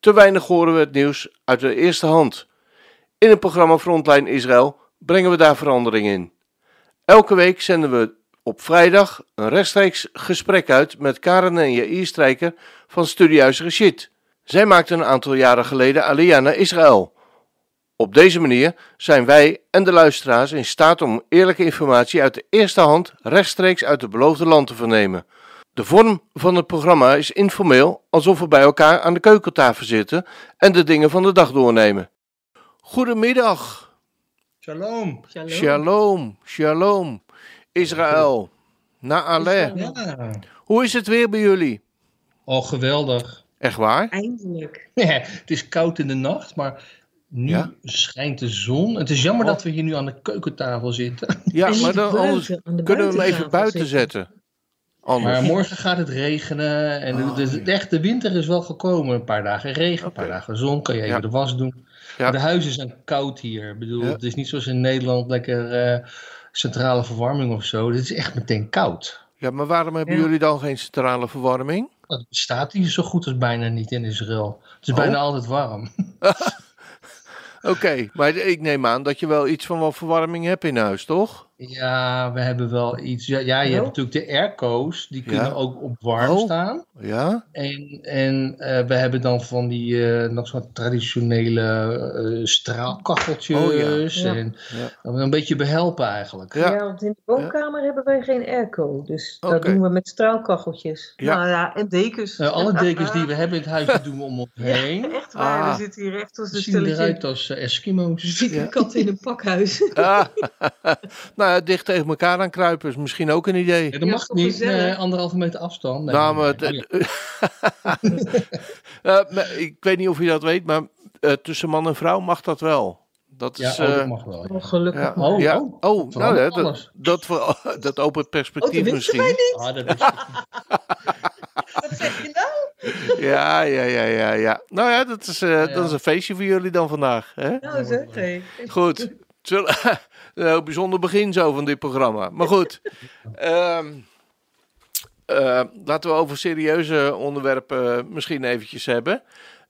te weinig horen we het nieuws uit de eerste hand. In het programma Frontline Israël brengen we daar verandering in. Elke week zenden we op vrijdag een rechtstreeks gesprek uit met Karen en Jair Strijker van Studiehuis Rashid. Zij maakten een aantal jaren geleden Aliyah naar Israël. Op deze manier zijn wij en de luisteraars in staat om eerlijke informatie uit de eerste hand rechtstreeks uit het beloofde land te vernemen. De vorm van het programma is informeel, alsof we bij elkaar aan de keukentafel zitten en de dingen van de dag doornemen. Goedemiddag. Shalom. Shalom. Shalom. Israël. Na'aleh. Ja. Hoe is het weer bij jullie? Oh, geweldig. Echt waar? Eindelijk. Ja, het is koud in de nacht, maar nu Ja? schijnt de zon. Het is jammer Oh. dat we hier nu aan de keukentafel zitten. Ja, maar dan anders kunnen we hem even buiten zitten. zetten. Anders. Maar morgen gaat het regenen. En de- Oh, de, de, echt, de winter is wel gekomen. Een paar dagen regen, een paar dagen zon. Kan je even Ja. de was doen. Ja. De huizen zijn koud hier. Ik bedoel, Ja. het is niet zoals in Nederland lekker eh, centrale verwarming of zo. Dit is echt meteen koud. Ja, maar waarom hebben Ja. jullie dan geen centrale verwarming? Dat bestaat hier zo goed als bijna niet in Israël. Het is Oh. bijna altijd warm. Oké, maar ik neem aan dat je wel iets van wat verwarming hebt in huis, toch? Ja, we hebben wel iets. Ja, ja je hebt natuurlijk de airco's, die Ja. kunnen ook op warm Oh. staan. Ja? En, en eh, we hebben dan van die eh, nog zo'n traditionele eh, straalkacheltjes. Oh, ja. Ja. En Ja. dat we een beetje behelpen eigenlijk. Ja. Ja. want in de woonkamer hebben wij geen airco. Dus dat doen we met straalkacheltjes. Ja. Nou ja, en dekens. Eh, alle dekens die we hebben in het huis, doen we om ons heen. Echt waar, Ah. we zitten hier echt als Ze een zien eruit stelletje als eh, Eskimo's. ziekenkatten in een pakhuis. Ah, nou ja, dicht tegen elkaar aan kruipen is misschien ook een idee. Ja, dat Ja, mag niet, nee, anderhalve meter afstand. Nee, nou, maar nee, het- Eh, maar ik weet niet of je dat weet, maar eh, tussen man en vrouw mag dat wel. Dat ja, is. oh, eh, dat mag wel. ja. Oh, gelukkig. ja, Oh, ja. oh. oh, Dat nou, dat, dat, dat opent Oh, perspectief wij misschien. niet. Ah, dat wist. Wat zeg je nou? Ja, ja, ja, ja, ja. Nou ja, dat is, eh, Ja. dat is een feestje voor jullie dan vandaag. Hè? Nou hé. Goed. Wel een bijzonder begin zo van dit programma. Maar goed. Ehm, eh, laten we over serieuze onderwerpen misschien eventjes hebben.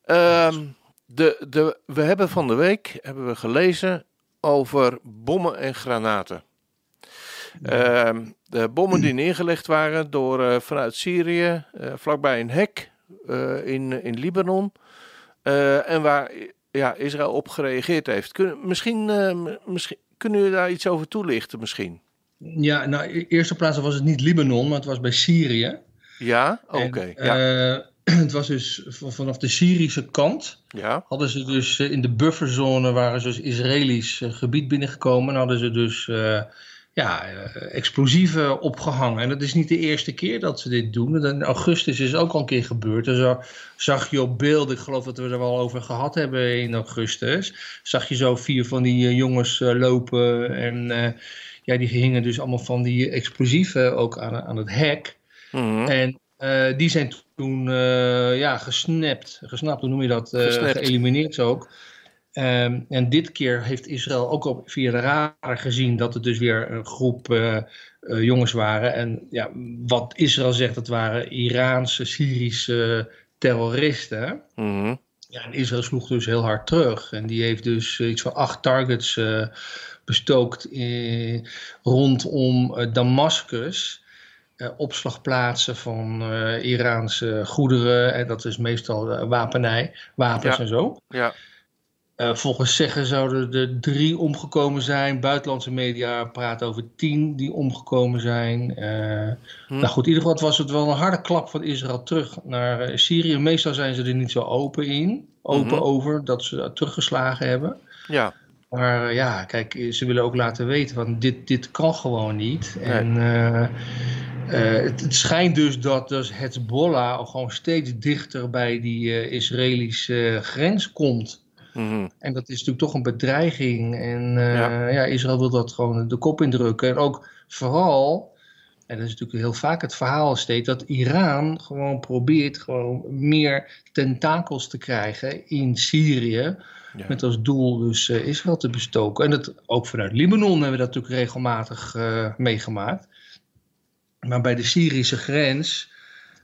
Ehm, de, de, we hebben van de week hebben we gelezen over bommen en granaten. Ehm, de bommen die neergelegd waren door, eh, vanuit Syrië, eh, vlakbij een hek in, in Libanon. En waar ja, Israël op gereageerd heeft. Misschien, misschien kunnen jullie daar iets over toelichten misschien? Ja, nou, in eerste plaats was het niet Libanon, maar het was bij Syrië. Ja? Oké. Ja. eh, het was dus vanaf de Syrische kant. ja. Hadden ze dus eh, in de bufferzone, waren ze dus Israëlisch eh, gebied binnengekomen. En hadden ze dus ja, eh, explosieven opgehangen. En dat is niet de eerste keer dat ze dit doen. In augustus is ook al een keer gebeurd. Dus zag je op beeld, ik geloof dat we er wel over gehad hebben in augustus. Zag je zo vier van die eh, jongens eh, lopen. En ja, die hingen dus allemaal van die explosieven ook aan, aan het hek. Mhm. En die zijn toen ja, gesnapt, gesnapt, hoe noem je dat? Geëlimineerd ook. Ehm, en dit keer heeft Israël ook op, via de radar gezien dat het dus weer een groep eh, eh, jongens waren. En ja, wat Israël zegt, dat waren Iraanse, Syrische terroristen. Mhm. Ja, en Israël sloeg dus heel hard terug. En die heeft dus eh, iets van acht targets eh, bestookt in, rondom Damascus. Opslagplaatsen van Iraanse goederen. En dat is meestal wapenij, wapens Ja. en zo. Ja. Eh, volgens zeggen zouden er drie omgekomen zijn. Buitenlandse media praten over tien die omgekomen zijn. Hm. Nou goed, in ieder geval was het wel een harde klap van Israël terug naar eh, Syrië. Meestal zijn ze er niet zo open in, open Mhm. over dat ze teruggeslagen hebben. Ja. Maar ja, kijk, ze willen ook laten weten van dit, dit kan gewoon niet. Nee. En het, het schijnt dus dat dus Hezbollah al gewoon steeds dichter bij die Israëlische grens komt. Mhm. En dat is natuurlijk toch een bedreiging. En eh, Ja. ja. Israël wil dat gewoon de kop indrukken. En ook vooral, en dat is natuurlijk heel vaak het verhaal steeds, dat Iran gewoon probeert gewoon meer tentakels te krijgen in Syrië. Ja. Met als doel dus eh, Israël te bestoken. En dat, ook vanuit Libanon hebben we dat natuurlijk regelmatig eh, meegemaakt. Maar bij de Syrische grens,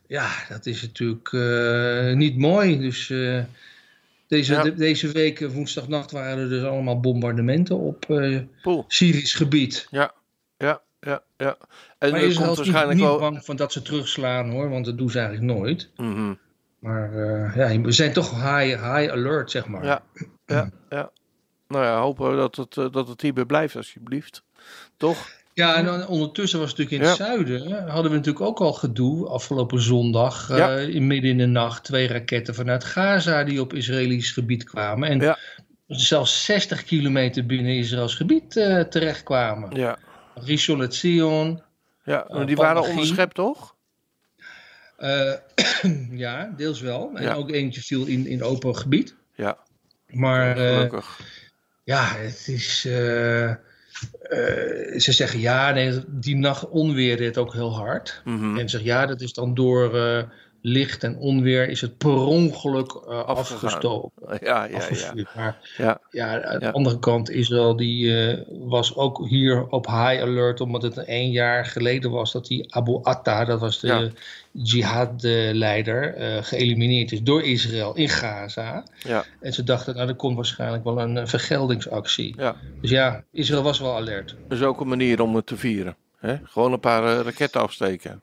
ja, dat is natuurlijk niet mooi. Dus deze, Ja. de- deze week, eh, woensdagnacht, waren er dus allemaal bombardementen op eh. Syrisch gebied. Ja, ja, ja, ja. En maar Israël is waarschijnlijk niet wel... bang van dat ze terugslaan hoor, want dat doen ze eigenlijk nooit. Mhm. Maar eh, ja, we zijn toch high, high alert, zeg maar. Ja, ja, ja. Nou ja, hopen dat het, dat het hierbij blijft, alsjeblieft. Toch? Ja, en ondertussen was natuurlijk in het Ja. zuiden, hadden we natuurlijk ook al gedoe afgelopen zondag, eh, in midden in de nacht, twee raketten vanuit Gaza die op Israëlisch gebied kwamen. En Ja. zelfs 60 kilometer binnen Israëls gebied eh, terechtkwamen. Ja. Rishon LeZion, Ja, maar Eh, die waren onderschept, toch? ja, deels wel. En ook eentje viel in, in open gebied. Ja, Maar gelukkig. Ja, het is. Eh, ze zeggen ja, nee, die nacht onweer deed ook heel hard. Mhm. En ze zeggen ja, dat is dan door eh, licht en onweer is het per ongeluk eh, afgestoken. Ja, ja, ja. Maar Ja, ja, aan Ja. de andere kant, Israël die, was ook hier op high alert, omdat het een jaar geleden was dat die Abu Atta, dat was de Ja. Jihad-leider, eh, geëlimineerd is door Israël in Gaza. ja, En ze dachten, nou, er komt waarschijnlijk wel een eh, vergeldingsactie. ja. Dus ja, Israël was wel alert. Dat is ook een manier om het te vieren. Hè? Gewoon een paar eh, raketten afsteken.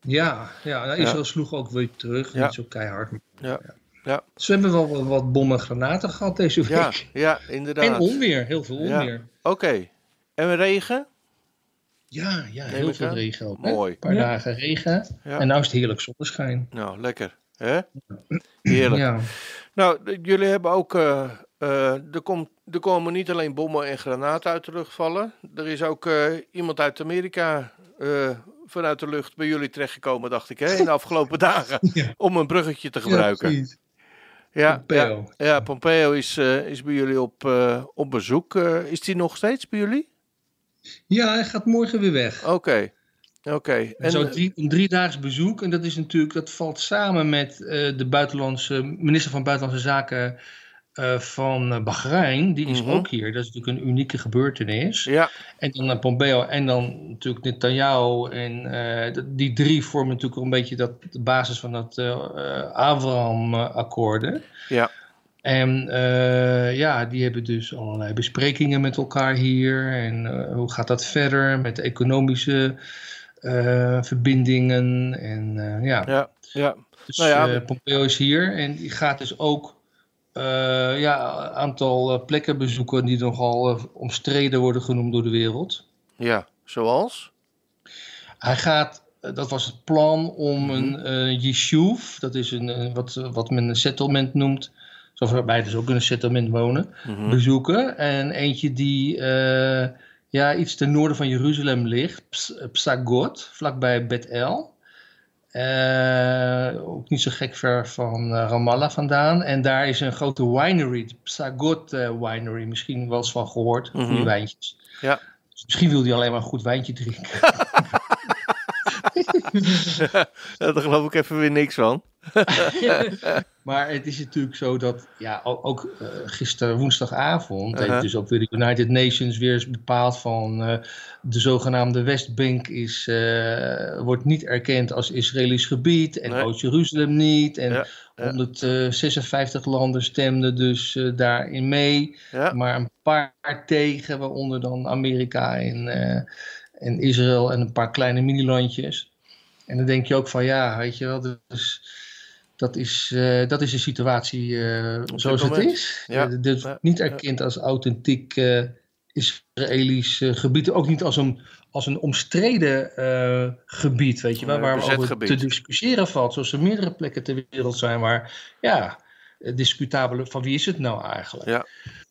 Ja, ja nou, Israël sloeg ook weer terug. Ja. Niet zo keihard. Ja, ja, Ze hebben wel wat, bommen en granaten gehad deze week. ja, ja inderdaad. en onweer, heel veel Ja. onweer. Oké. En regen? Ja, ja heel veel aan. regen ook. hè? Mooi. Een paar dagen regen. Ja. En nou is het heerlijk zonneschijn. Nou, lekker. Hè? Heerlijk. Ja. Nou, jullie hebben ook. eh, eh, er, komt, er komen niet alleen bommen en granaten uit de lucht vallen. Er is ook eh, iemand uit Amerika eh, vanuit de lucht bij jullie terechtgekomen, dacht ik, hè, in de afgelopen dagen. Ja. Om een bruggetje te gebruiken. Ja, Pompeo. Ja, ja, Pompeo is, eh, is bij jullie op, eh, op bezoek. Eh, is die nog steeds bij jullie? Ja, hij gaat morgen weer weg. Oké. Oké. En zo drie, een driedaags bezoek. En dat is natuurlijk, dat valt samen met eh, de buitenlandse minister van Buitenlandse Zaken eh, van eh, Bahrein. Die is Mhm. ook hier. Dat is natuurlijk een unieke gebeurtenis. Ja, En dan eh, Pompeo en dan natuurlijk Netanyahu. En eh, die drie vormen natuurlijk een beetje dat, de basis van dat eh eh, Abraham-akkoorden. ja, En eh, ja, die hebben dus allerlei besprekingen met elkaar hier. En eh, hoe gaat dat verder met economische eh, verbindingen? En ja, ja, ja. dus nou ja, Pompeo is hier en die gaat dus ook eh, ja, een aantal plekken bezoeken die nogal omstreden worden genoemd door de wereld. Ja, zoals? Hij gaat, dat was het plan om Mhm. een eh yishuv, dat is een, wat, wat men een settlement noemt, zoals wij dus ook in een settlement wonen, Mhm. bezoeken. En eentje die eh, ja, iets ten noorden van Jeruzalem ligt, Ps- Psagot, vlakbij Bet-El. Eh, ook niet zo gek ver van eh, Ramallah vandaan. En daar is een grote winery, de Psagot Winery. Misschien wel eens van gehoord, Mhm. goede wijntjes. Ja. Dus misschien wil hij alleen maar een goed wijntje drinken. Daar geloof ik even weer niks van. Maar het is natuurlijk zo dat, ja, ook, eh, gisteren woensdagavond, Uh-huh. heeft dus ook weer de United Nations weer eens bepaald van eh, de zogenaamde Westbank is, eh, wordt niet erkend als Israëlisch gebied en Nee. Oost-Jeruzalem niet. En Ja, ja. 156 landen stemden dus daarin mee, Ja, maar een paar tegen, waaronder dan Amerika en, en Israël en een paar kleine minilandjes. En dan denk je ook van ja, weet je wel, dus dat is, eh, dat is de situatie eh, zoals het is. Ja. Eh, dus Ja. niet erkend als authentiek eh, Israëlisch gebied. Ook niet als een, als een omstreden gebied, weet je wel. Waar over te discussiëren valt. Zoals er meerdere plekken ter wereld zijn waar, ja, discutabele van wie is het nou eigenlijk. ja,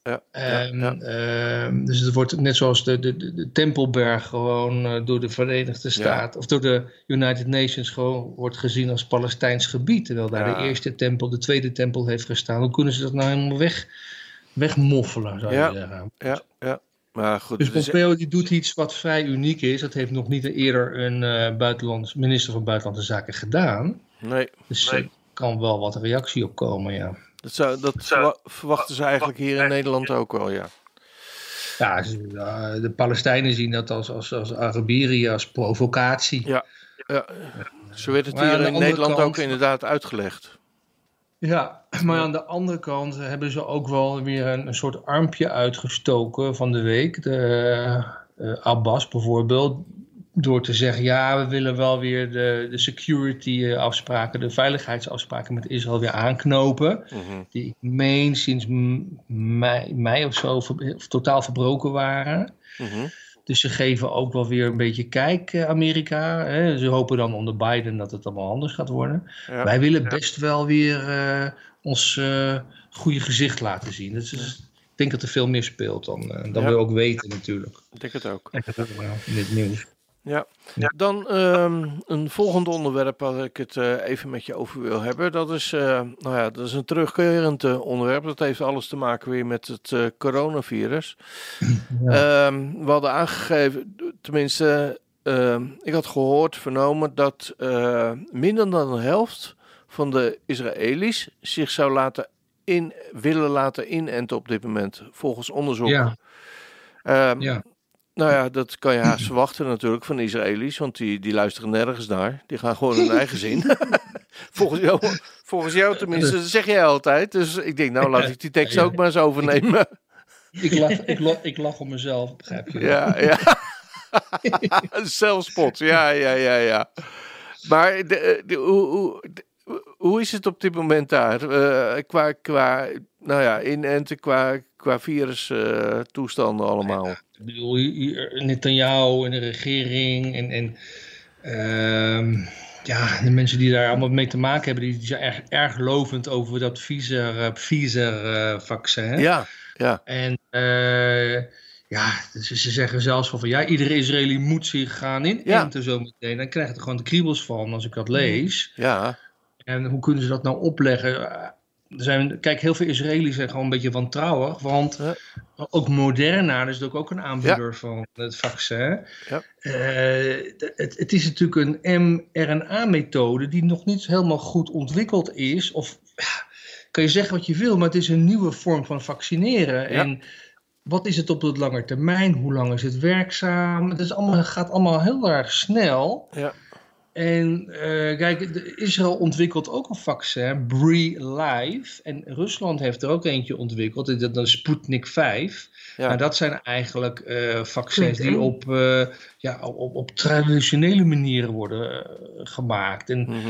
ja, Ehm, ja. dus het wordt net zoals de, de, de, Tempelberg gewoon eh, door de Verenigde Staten of door de United Nations gewoon wordt gezien als Palestijns gebied. Terwijl daar de eerste tempel, de tweede tempel heeft gestaan. Hoe kunnen ze dat nou helemaal weg, wegmoffelen, zou je Ja. zeggen. Ja, ja. Maar goed, Dus Pompeo die doet iets wat vrij uniek is. Dat heeft nog niet eerder een eh buitenlands, minister van Buitenlandse Zaken gedaan. nee, Dus Nee. er kan wel wat reactie op komen, ja. Dat, zou, dat verwa- verwachten ze eigenlijk hier in Nederland ook wel, ja. Ja, eh, de Palestijnen zien dat als, als, als Arabieren, als provocatie. Ja, ja. Zo werd het hier in Nederland kant- ook inderdaad uitgelegd. Ja, maar aan de andere kant hebben ze ook wel weer een, een soort armpje uitgestoken van de week. De, eh, Abbas bijvoorbeeld. Door te zeggen, ja, we willen wel weer de, de security eh, afspraken, de veiligheidsafspraken met Israël weer aanknopen. Mhm. Die ik meen sinds mei, mei of zo ver- of totaal verbroken waren. Mhm. Dus ze geven ook wel weer een beetje kijk, eh, Amerika. Hè. Ze hopen dan onder Biden dat het allemaal anders gaat worden. Ja. Wij willen best wel weer eh, ons eh, goede gezicht laten zien. Dat is, ik denk dat er veel meer speelt dan, eh, dan Ja. we ook weten natuurlijk. Ik denk het ook. In het nieuws. Ja. Dan ehm, een volgend onderwerp waar ik het eh, even met je over wil hebben. Dat is, eh, nou ja, dat is een terugkerend eh, onderwerp. Dat heeft alles te maken weer met het coronavirus. Ehm, we hadden aangegeven, tenminste, ehm, ik had gehoord, vernomen dat minder dan de helft van de Israëli's zich zou laten in, willen laten inenten op dit moment, volgens onderzoek. Ja, ja. Nou ja, dat kan je haast verwachten natuurlijk van de Israëli's, want die, die luisteren nergens naar. Die gaan gewoon hun eigen zin. volgens, jou, volgens jou tenminste, dat zeg jij altijd. Dus ik denk, nou laat ik die tekst ook maar eens overnemen. Ik, lach, ik, lach, ik lach om mezelf, begrijp je? Ja, ja. Zelfspot, ja, ja, ja, ja. Maar de, de, hoe, hoe, de- hoe is het op dit moment daar? Eh, qua, qua, nou ja, inenten, qua, qua virustoestanden allemaal. Ik bedoel, Netanyahu en de regering en, en ehm, ja, de mensen die daar allemaal mee te maken hebben, die, die zijn erg, erg lovend over dat Pfizer, eh, Pfizer eh, vaccin. Ja, ja, En eh, ja, ze, ze zeggen zelfs van, van ja, iedere Israëli moet zich gaan inenten zo meteen. Dan krijg je er gewoon de kriebels van als ik dat lees. ja. En hoe kunnen ze dat nou opleggen? Er zijn, kijk, heel veel Israëli's zijn gewoon een beetje wantrouwig. Want Ja. ook Moderna is natuurlijk ook een aanbieder van het vaccin. Ja. Eh, het, het is natuurlijk een mRNA-methode die nog niet helemaal goed ontwikkeld is. Of kan je zeggen wat je wil, maar het is een nieuwe vorm van vaccineren. En wat is het op de lange termijn? Hoe lang is het werkzaam? Het is allemaal, gaat allemaal heel erg snel. Ja. En eh, kijk, Israël ontwikkelt ook een vaccin, Bree Live. En Rusland heeft er ook eentje ontwikkeld, dat is Sputnik 5. Ja. Maar dat zijn eigenlijk eh, vaccins die op, eh, ja, op, op traditionele manieren worden gemaakt. En Mhm.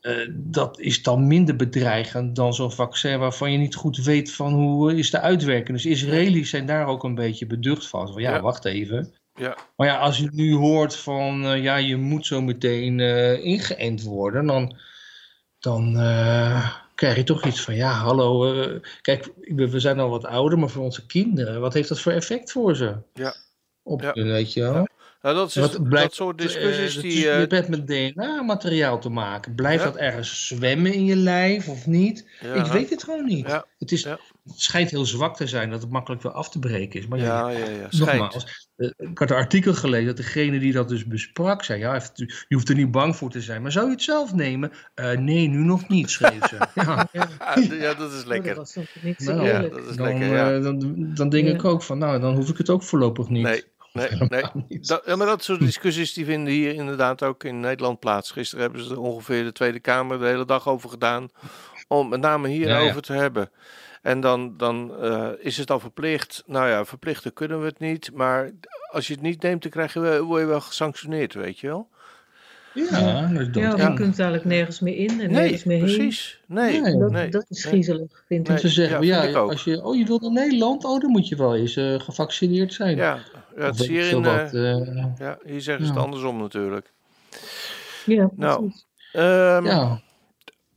eh, dat is dan minder bedreigend dan zo'n vaccin waarvan je niet goed weet van hoe is de uitwerking. Dus Israëli's zijn daar ook een beetje beducht van. Van ja, Ja. wacht even. Ja. Maar ja, als je nu hoort van eh, ja, je moet zo meteen eh, ingeënt worden, dan, dan eh, krijg je toch iets van ja, hallo. kijk, we zijn al wat ouder, maar voor onze kinderen, wat heeft dat voor effect voor ze? Ja. Op Ja. weet je wel. Nou, dat, is, dat soort discussies eh, die... dat- eh, met DNA-materiaal te maken. Blijft Ja. dat ergens zwemmen in je lijf of niet? ja. Ik weet het gewoon niet. Ja. Het, is, Ja. het schijnt heel zwak te zijn, dat het makkelijk weer af te breken is. Maar ja, Ja, ja. Nogmaals, eh, ik had een artikel gelezen dat degene die dat dus besprak zei: ja, je hoeft er niet bang voor te zijn, maar zou je het zelf nemen? Eh, nee, nu nog niet, schreef ze. ja, Ja. Ja, dat is Oh, lekker. dat was toch niet zo Nou, Ja, dat is dan, lekker, ja. eh, dan, dan denk Ja. ik ook van, nou, dan hoef ik het ook voorlopig niet. Nee, nee, nee. Dat, ja, maar dat soort discussies die vinden hier inderdaad ook in Nederland plaats. Gisteren hebben ze er ongeveer de Tweede Kamer de hele dag over gedaan. Om met name hierover Ja, ja. te hebben. En dan, dan eh, is het al verplicht. Nou ja, verplichten kunnen we het niet. Maar als je het niet neemt, dan krijg je, word je wel gesanctioneerd, weet je wel? Ja, dat is Ja, je kunt eigenlijk nergens meer in en Nee, nergens meer heen. precies. Nee, Nee, Dat, nee. dat is nee. griezelig, vind ik. Ze zeggen, Ja, ja, vind ik ook. als je, oh, je wilt naar Nederland, oh, dan moet je wel eens eh, gevaccineerd zijn. Ja, ja, het is hier in, wat, eh, eh, ja, hier zeggen ze het andersom natuurlijk. Ja, Nou, precies. Ehm, ja.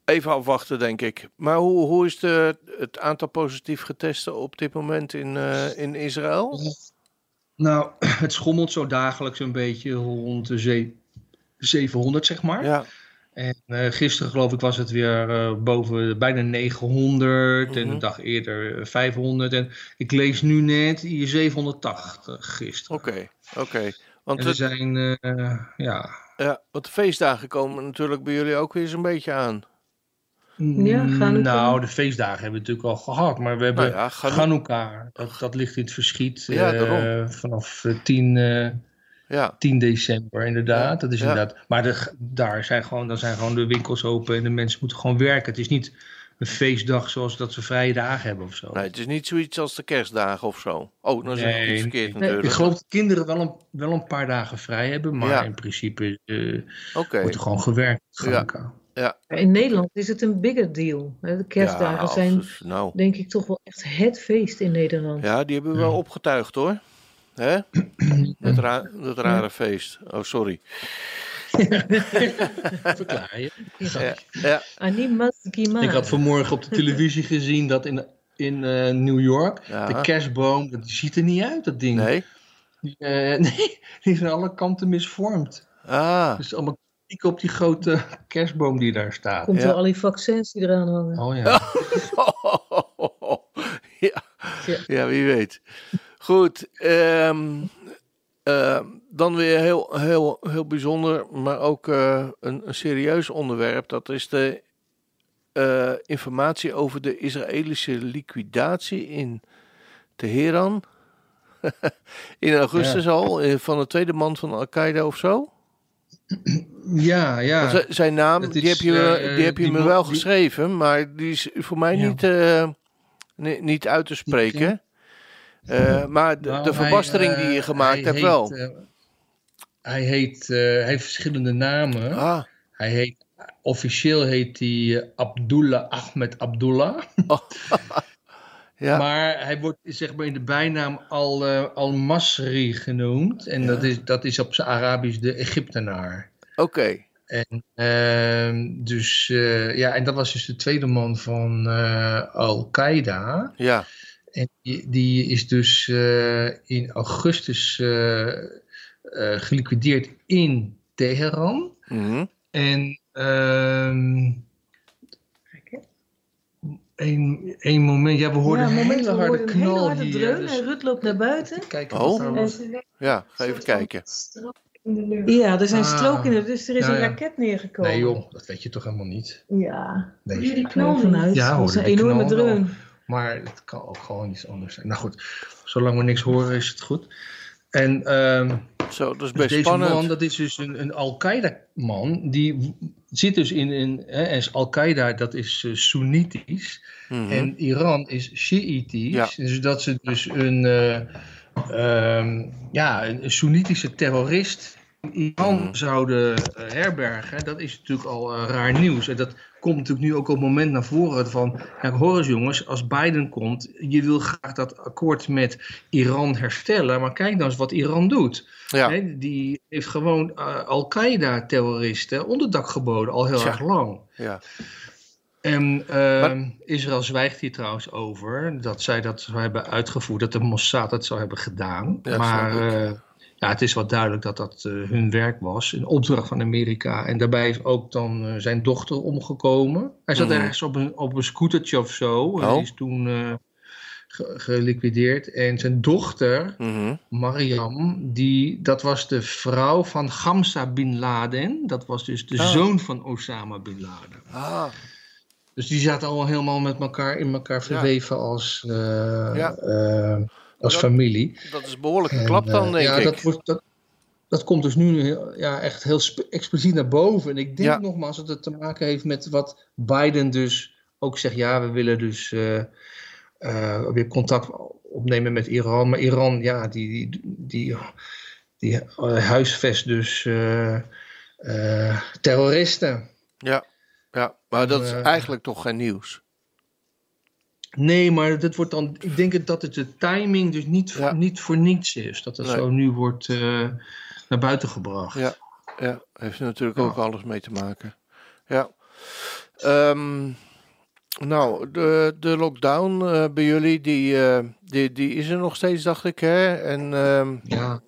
Even afwachten, denk ik. Maar hoe, hoe is de, het aantal positief getesten op dit moment in, eh, in Israël? Nou, het schommelt zo dagelijks een beetje rond de 700, zeg maar. Ja, En eh, gisteren geloof ik was het weer eh, boven bijna 900 en Mhm. een dag eerder eh, 500. En ik lees nu net hier 780 gisteren. Oké, oké. Want, En er het- zijn, eh, ja... ja, want de feestdagen komen natuurlijk bij jullie ook weer zo'n beetje aan. Ja, Hanukkah. Nou, de feestdagen hebben we natuurlijk al gehad, maar we hebben Nou ja. Dat, dat ligt in het verschiet Ja, eh, daarom. vanaf eh, 10, eh, Ja, 10 december inderdaad. Dat is Ja. inderdaad. Maar de, daar zijn gewoon, dan zijn gewoon de winkels open en de mensen moeten gewoon werken. Het is niet een feestdag zoals dat ze vrije dagen hebben of zo. nee, het is niet zoiets als de kerstdagen of zo. Oh, dan zeg ik Nee, iets verkeerd nee. natuurlijk. Ik geloof dat kinderen wel een, wel een paar dagen vrij hebben, maar Ja. in principe eh Oké, wordt er gewoon gewerkt. Ja. Hanukkah. In Nederland is het een bigger deal. hè. De kerstdagen Ja, zijn nou, denk ik toch wel echt het feest in Nederland. ja, die hebben we wel opgetuigd hoor. Hè? Dat, ra dat rare feest. Oh, sorry. Verklaar je. Ja, ja. Ik had vanmorgen op de televisie gezien dat in, in eh, New York Ja. de kerstboom, dat ziet er niet uit, dat ding. nee. Die, eh, nee, die is aan alle kanten misvormd. Ah, Dus allemaal kritiek op die grote kerstboom die daar staat. Komt Ja. door al die vaccins die eraan hangen. Oh ja. ja. Ja. ja, wie weet. Goed, ehm, ehm, dan weer heel, heel, heel bijzonder, maar ook eh, een, een serieus onderwerp. Dat is de eh, informatie over de Israëlische liquidatie in Teheran. in augustus al, eh, van de tweede man van Al-Qaeda of zo. Ja, ja. Z- Zijn naam, die heb je, eh, die heb je die me wel die- geschreven, maar die is voor mij Ja. niet, eh, ni- niet uit te spreken. Eh, maar de, Nou, de hij, verbastering die je eh, gemaakt hebt heet, wel. eh, hij heet, hij heeft verschillende namen. ah, Hij heet, officieel heet hij Abdullah Ahmed Abdullah. ja, Maar hij wordt zeg maar in de bijnaam al, eh, al-Masri genoemd. En Ja. dat, is, dat is op zijn Arabisch de Egyptenaar. oké. En, ehm, dus, ja, en dat was dus de tweede man van Al-Qaeda. Ja, En die, die is dus eh, in augustus eh, eh, geliquideerd in Teheran. mhm. En ehm een, een moment, ja, we hoorden ja, een moment, hele we harde hoorden een hele knal harde hier. dreun dus- en Rut loopt naar buiten. Kijken Oh. was. ja, ga even kijken. Ja, er zijn Ah. stroken in, dus er is Ja, een ja. raket neergekomen. Nee joh, dat weet je toch helemaal niet. Ja, Nee. ga er vanuit. Ja, dat was hoorde een die enorme knal dreun. Maar het kan ook gewoon iets anders zijn. Nou goed, zolang we niks horen is het goed. En ehm, Zo, dat is dus best deze spannend. man, dat is dus een, een Al-Qaeda-man. Die zit dus in, in hè, en Al-Qaeda, dat is eh, Soenitisch. Mhm. En Iran is Shiïtisch. Ja. Dus dat ze dus een, ehm, ja, een Soenitische terrorist in Iran Mhm. zouden eh, herbergen. Dat is natuurlijk al raar nieuws. En dat komt natuurlijk nu ook op het moment naar voren van... Ja, hoor eens jongens, als Biden komt... je wil graag dat akkoord met Iran herstellen... maar kijk nou eens wat Iran doet. ja, die heeft gewoon eh, Al-Qaeda-terroristen onderdak geboden, al heel erg lang. ja. En ehm, Israël zwijgt hier trouwens over dat zij dat zou hebben uitgevoerd, dat de Mossad het zou hebben gedaan. Ja, maar ja, het is wel duidelijk dat dat eh, hun werk was, een opdracht van Amerika. En daarbij is ook dan eh, zijn dochter omgekomen. Hij zat Mhm. ergens op een, op een scootertje of zo. en Oh. die is toen eh, ge- geliquideerd. En zijn dochter, mhm. Mariam, die, dat was de vrouw van Hamza bin Laden. Dat was dus de Ah. zoon van Osama bin Laden. Ah, Dus die zaten al helemaal met elkaar in elkaar verweven als, Ja. Als Dat- familie. dat is een behoorlijke En, klap dan, eh, denk ja, ik. Dat, wordt, dat, dat komt dus nu ja, echt heel expliciet naar boven. En ik denk Ja. nogmaals dat het te maken heeft met wat Biden dus ook zegt. Ja, we willen dus eh, eh, weer contact opnemen met Iran. Maar Iran, ja, die, die, die, die huisvest dus terroristen. Ja, ja, maar dat is eigenlijk toch geen nieuws. Nee, maar dat wordt dan. Ik denk dat het de timing dus niet, Ja. niet voor niets is. Dat het Nee. zo nu wordt eh, naar buiten gebracht. Ja, ja, heeft er natuurlijk Ja. ook alles mee te maken. Ja. Ehm, nou, de, de lockdown eh, bij jullie, die, eh, die, die is er nog steeds, dacht ik. Hè? En ehm, Ja.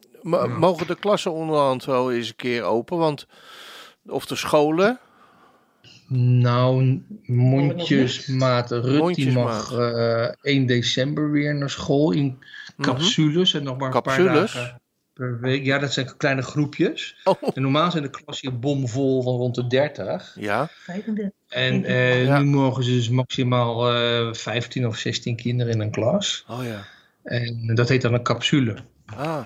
mogen de klassen onderhand wel eens een keer open? Want, of de scholen? Nou, mondjesmaat. Rut die mag eh 1 december weer naar school in capsules. En nog maar een Capsules? paar dagen per week. Ja, dat zijn kleine groepjes. Oh, En normaal zijn de klassen hier bomvol van rond de 30. ja. 35. En eh, Ja. nu mogen ze dus maximaal eh 15 of 16 kinderen in een klas. Oh ja. En dat heet dan een capsule. Ah,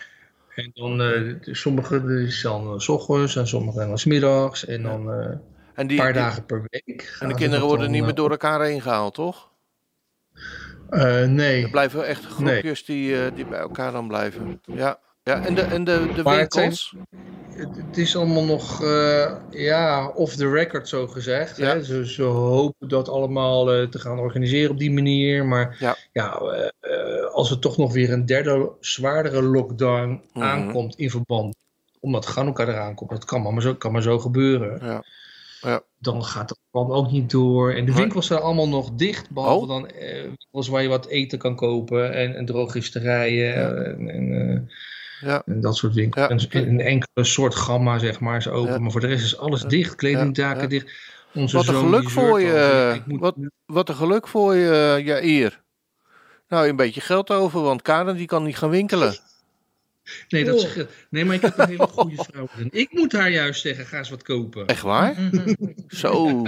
En dan, eh, sommige is dan s ochtends en sommige dan 's middags. En dan eh, en een die, paar dagen per week. en de kinderen worden dan, niet meer door elkaar heen gehaald, toch? eh, nee. Er blijven echt groepjes die, eh, die bij elkaar dan blijven. Ja. Ja, en de, en de, de Maar het zijn- is allemaal nog eh, ja, off the record zo gezegd. Ja. Hè? Ze, ze hopen dat allemaal te gaan organiseren op die manier. Maar Ja. ja, als er toch nog weer een derde zwaardere lockdown Mhm. aankomt in verband omdat Hanukkah eraan komt, dat kan maar zo, kan maar zo gebeuren. Ja. Ja. Dan gaat het plan ook niet door. En de winkels zijn allemaal nog dicht, behalve Oh. dan eh, winkels waar je wat eten kan kopen en, en drogisterijen en, en, eh, Ja. en dat soort winkels. Ja. En een enkele soort gamma, zeg maar, is open. Maar voor de rest is alles dicht. Ja. dicht. Onze Wat een geluk voor je, al, moet- wat- Wat een geluk voor je, Jair. Nou, een beetje geld over, want Karen die kan niet gaan winkelen. Nee, dat Oh. scheelt. Nee, maar ik heb een hele goede vrouw. En ik moet haar juist zeggen, ga eens wat kopen. Echt waar? Zo.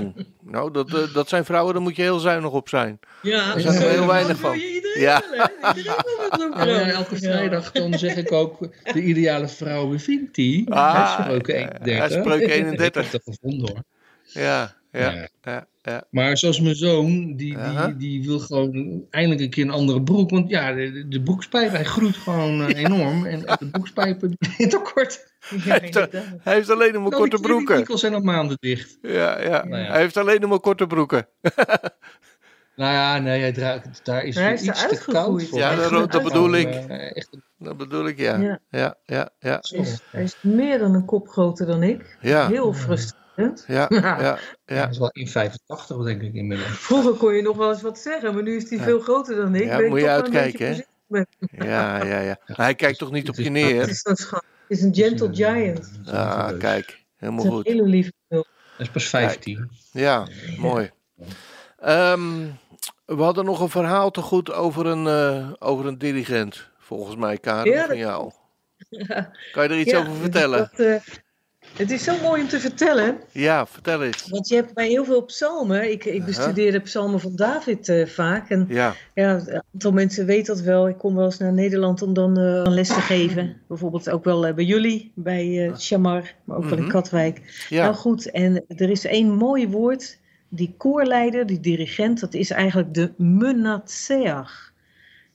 Nou, dat, eh, dat zijn vrouwen, daar moet je heel zuinig op zijn. Ja, Er zijn er Ja. heel weinig van. Ja. eh, elke Ja. vrijdag dan zeg ik ook, de ideale vrouw, wie vindt die? Ah, Hè, Spreuken ja, 31. Spreuken Ik 31. heb dat gevonden hoor. Ja, ja, Ja. ja, ja. Maar zoals mijn zoon, die, die, die wil gewoon eindelijk een keer een andere broek. Want ja, de, de broekspijp, hij groeit gewoon eh, enorm. En de broekspijpen die zijn te kort. Hij heeft, inderdaad. hij heeft alleen nog maar korte broeken. winkels zijn al maanden dicht. Ja, ja. Nou ja. Hij heeft alleen nog maar korte broeken. Nou ja, nee, hij draagt, daar is Hij hij is er iets te koud voor. Ja, Hij dat- bedoel ik. echt, Dat bedoel ik, ja. Ja. Ja, ja, ja. Hij is, hij is meer dan een kop groter dan ik. Ja, Heel frustrerend. ja, ja, ja. dat is wel 1,85 denk ik inmiddels. Vroeger kon je nog wel eens wat zeggen, maar nu is hij Ja. veel groter dan ik. Ja, Ben ik moet je uitkijken, hè? Ja, ja, ja. Maar hij kijkt toch niet op je Het neer? is. Het is een gentle giant. Ah, kijk. Helemaal is een goed. hele lieve. Dat is pas 15. Ja, mooi. Ehm, we hadden nog een verhaal te goed over een, eh, over een dirigent. Volgens mij, Karen, Ja, van jou. Ja. Kan je er iets Ja, over vertellen? Is, dat, eh, het is zo mooi om te vertellen, Ja, vertel eens. want je hebt bij heel veel psalmen, ik, ik bestudeerde psalmen van David eh, vaak, en Ja, ja, een aantal mensen weten dat wel. Ik kom wel eens naar Nederland om dan eh, een les te geven. Bijvoorbeeld ook wel eh, bij jullie, bij eh Shamar, maar ook wel in Mhm. Katwijk. ja. Nou goed, en er is één mooi woord. Die koorleider, die dirigent, dat is eigenlijk de munatseach.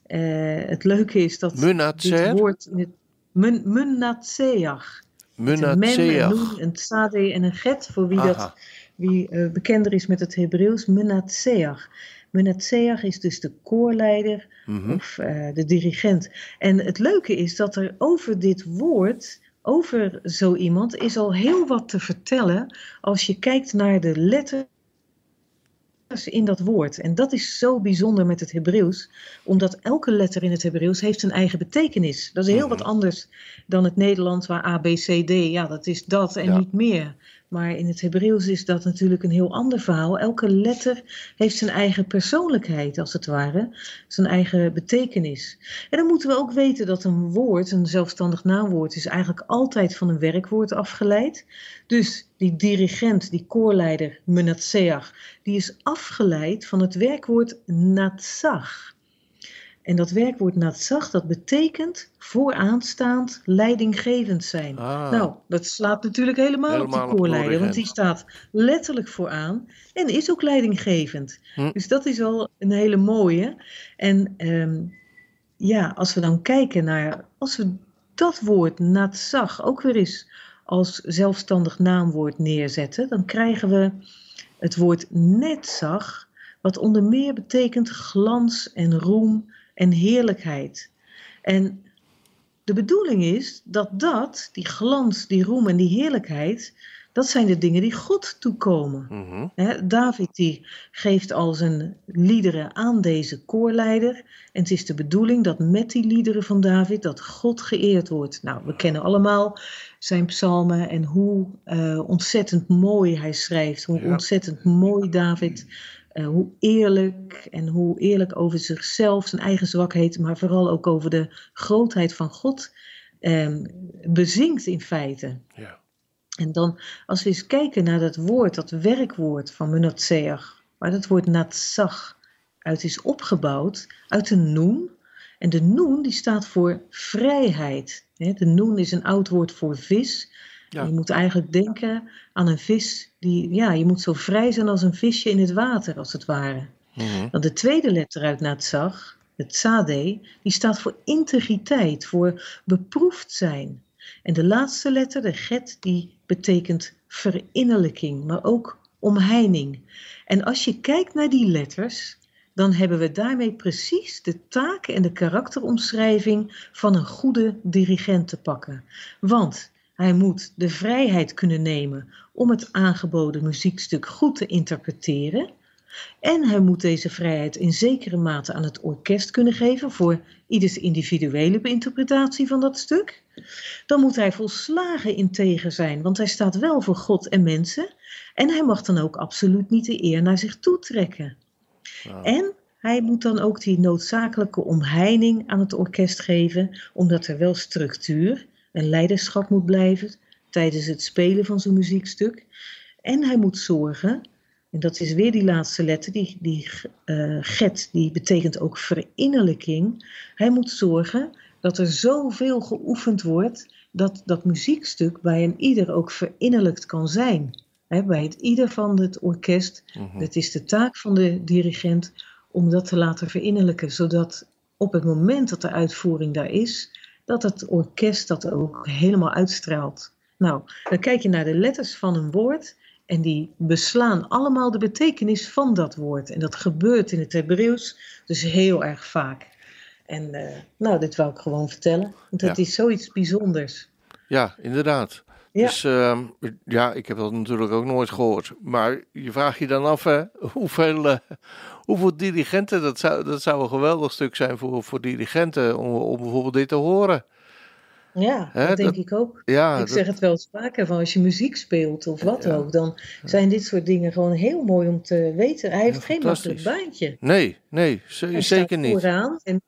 Eh, het leuke is dat Munatser? dit woord... in het- Mun, munatseach. Met Een men, een Munatseach. noen, een tsade en een get, voor wie, Aha. dat, wie eh, bekender is met het Hebreeuws, munatseach. Munatseach is dus de koorleider Mhm. of eh, de dirigent. En het leuke is dat er over dit woord, over zo iemand, is al heel wat te vertellen als je kijkt naar de letters in dat woord. En dat is zo bijzonder met het Hebreeuws, omdat elke letter in het Hebreeuws heeft een eigen betekenis. Dat is heel wat Mhm. anders dan het Nederlands waar A, B, C, D, ja, dat is dat en Ja. niet meer. Maar in het Hebreeuws is dat natuurlijk een heel ander verhaal. Elke letter heeft zijn eigen persoonlijkheid, als het ware, zijn eigen betekenis. En dan moeten we ook weten dat een woord, een zelfstandig naamwoord, is eigenlijk altijd van een werkwoord afgeleid. Dus die dirigent, die koorleider, menatseach, die is afgeleid van het werkwoord natsach. En dat werkwoord natsach, dat betekent vooraanstaand, leidinggevend zijn. Ah, Nou, dat slaat natuurlijk helemaal, Helemaal op de koorleider, want die staat letterlijk vooraan en is ook leidinggevend. Hm. Dus dat is al een hele mooie. En ehm, ja, als we dan kijken naar, als we dat woord natsach ook weer eens als zelfstandig naamwoord neerzetten, dan krijgen we het woord netzach, wat onder meer betekent glans en roem en heerlijkheid. En de bedoeling is dat dat, die glans, die roem en die heerlijkheid, Dat zijn de dingen die God toekomen. Mhm. David die geeft al zijn liederen aan deze koorleider. En het is de bedoeling dat met die liederen van David dat God geëerd wordt. Nou, we kennen allemaal zijn psalmen en hoe eh, ontzettend mooi hij schrijft. Hoe Ja. ontzettend mooi David, eh, hoe eerlijk en hoe eerlijk over zichzelf, zijn eigen zwakheid, maar vooral ook over de grootheid van God eh, bezingt in feite. Ja. En dan, als we eens kijken naar dat woord, dat werkwoord van Menotseach, waar dat woord natsach uit is opgebouwd, uit een noen. En de noen die staat voor vrijheid. De noen is een oud woord voor vis. Ja. Je moet eigenlijk denken aan een vis die, ja, je moet zo vrij zijn als een visje in het water, als het ware. Mhm. Dan de tweede letter uit Natsach, het Tzade, die staat voor integriteit, voor beproefd zijn. En de laatste letter, de get, die betekent verinnerlijking, maar ook omheining. En als je kijkt naar die letters, dan hebben we daarmee precies de taak en de karakteromschrijving van een goede dirigent te pakken. Want hij moet de vrijheid kunnen nemen om het aangeboden muziekstuk goed te interpreteren. En hij moet deze vrijheid in zekere mate aan het orkest kunnen geven voor ieders individuele interpretatie van dat stuk. Dan moet hij volslagen integer zijn, want hij staat wel voor God en mensen. En hij mag dan ook absoluut niet de eer naar zich toe trekken. En hij moet dan ook die noodzakelijke omheining aan het orkest geven, omdat er wel structuur en leiderschap moet blijven tijdens het spelen van zo'n muziekstuk. En hij moet zorgen, en dat is weer die laatste letter, die, die eh, get, die betekent ook verinnerlijking. Hij moet zorgen dat er zoveel geoefend wordt dat dat muziekstuk bij een ieder ook verinnerlijkt kan zijn. Bij het ieder van het orkest Mhm. het is de taak van de dirigent om dat te laten verinnerlijken, zodat op het moment dat de uitvoering daar is, dat het orkest dat ook helemaal uitstraalt. Nou, dan kijk je naar de letters van een woord en die beslaan allemaal de betekenis van dat woord. En dat gebeurt in het Hebreeuws dus heel erg vaak. En eh, nou, dit wou ik gewoon vertellen, want het Ja. is zoiets bijzonders. Ja, inderdaad. Ja. Dus ehm, ja, ik heb dat natuurlijk ook nooit gehoord. Maar je vraagt je dan af, hè, hoeveel, eh, hoeveel dirigenten, dat zou, dat zou een geweldig stuk zijn voor, voor dirigenten om, om bijvoorbeeld dit te horen. Ja, Hè, dat denk dat- ik ook. Ja, Ik dat- zeg het wel eens vaker, van als je muziek speelt of wat Ja. ook, dan zijn dit soort dingen gewoon heel mooi om te weten. Hij heeft geen makkelijk baantje. nee, nee, z- zeker niet. Vooraan, en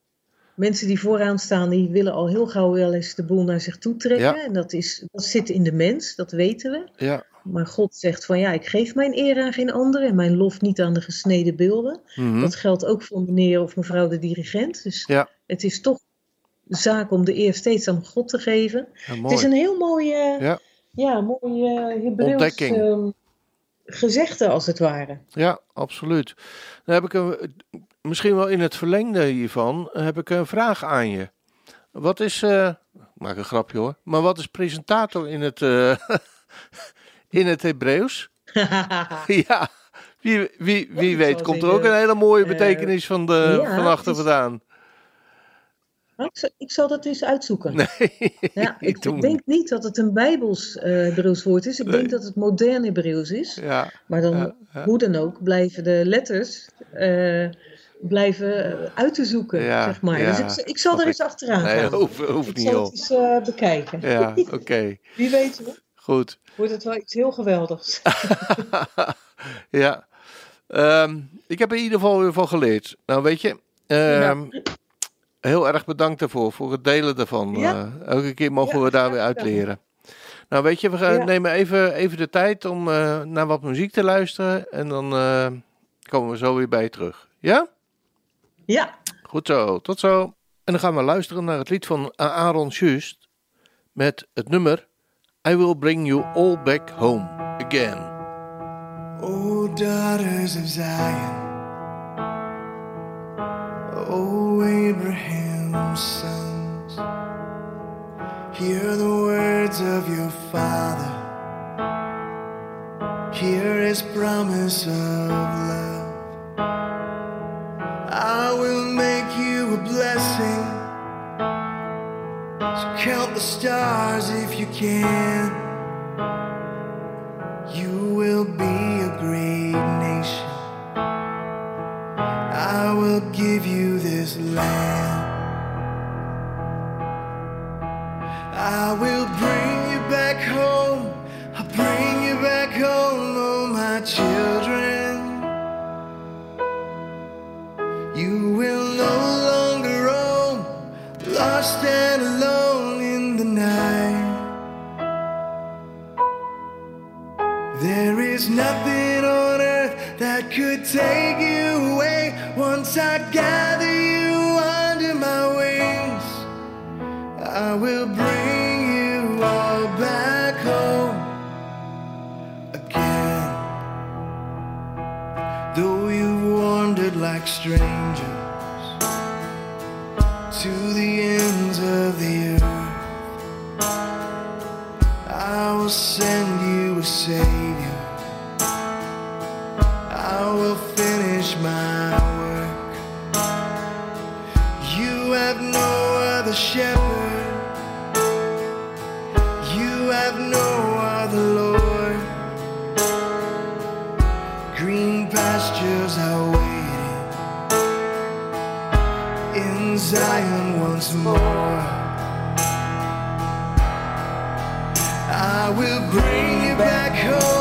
mensen die vooraan staan, die willen al heel gauw wel eens de boel naar zich toe trekken. Ja. En dat, is, dat zit in de mens, dat weten we. Ja, Maar God zegt van ja, ik geef mijn eer aan geen ander en mijn lof niet aan de gesneden beelden. mhm. Dat geldt ook voor meneer of mevrouw de dirigent. Dus Ja. het is toch zaak om de eer steeds aan God te geven. Het is een heel mooie, Ja. ja. mooi eh Hebreeuws ehm, gezegde als het ware. Ja, absoluut. Dan heb ik een, misschien wel in het verlengde hiervan, heb ik een vraag aan je. Wat is, ik maak een grapje hoor, maar wat is presentator in het, eh, in het Hebreeuws? ja, wie, wie, wie weet komt er ook een hele mooie eh, betekenis van, de, ja, van achter vandaan. ik, zal, dat eens uitzoeken. Nee, ja, ik denk niet dat het een Bijbels eh Hebreeuws woord is. Ik Nee. denk dat het modern Hebreeuws is. Ja, Maar dan, ja, hoe dan ook, blijven de letters blijven eh, uit te zoeken, Ja, zeg maar. ja, dus ik, ik zal er eens achteraan nee, gaan. hoeft, hoeft Ik niet zal het eens eh, bekijken. Ja, oké, Wie weet hoor, goed. wordt het wel iets heel geweldigs. ja. Ehm, ik heb er in ieder geval weer van geleerd. Nou, weet je, ehm, heel erg bedankt daarvoor, voor het delen daarvan. Eh, elke keer mogen we daar weer uit leren. Nou, weet je, we gaan, nemen even, even de tijd om naar wat muziek te luisteren. En dan komen we zo weer bij je terug. Ja? Ja, Goed zo, tot zo. En dan gaan we luisteren naar het lied van Aaron Schust met het nummer I Will Bring You All Back Home Again. O daughters of Zion, O Abraham's sons, hear the words of your father, hear his promise of love. I will make you a blessing. So count the stars if you can. You will be a great nation. I will give you this land. I will bring will bring you back home.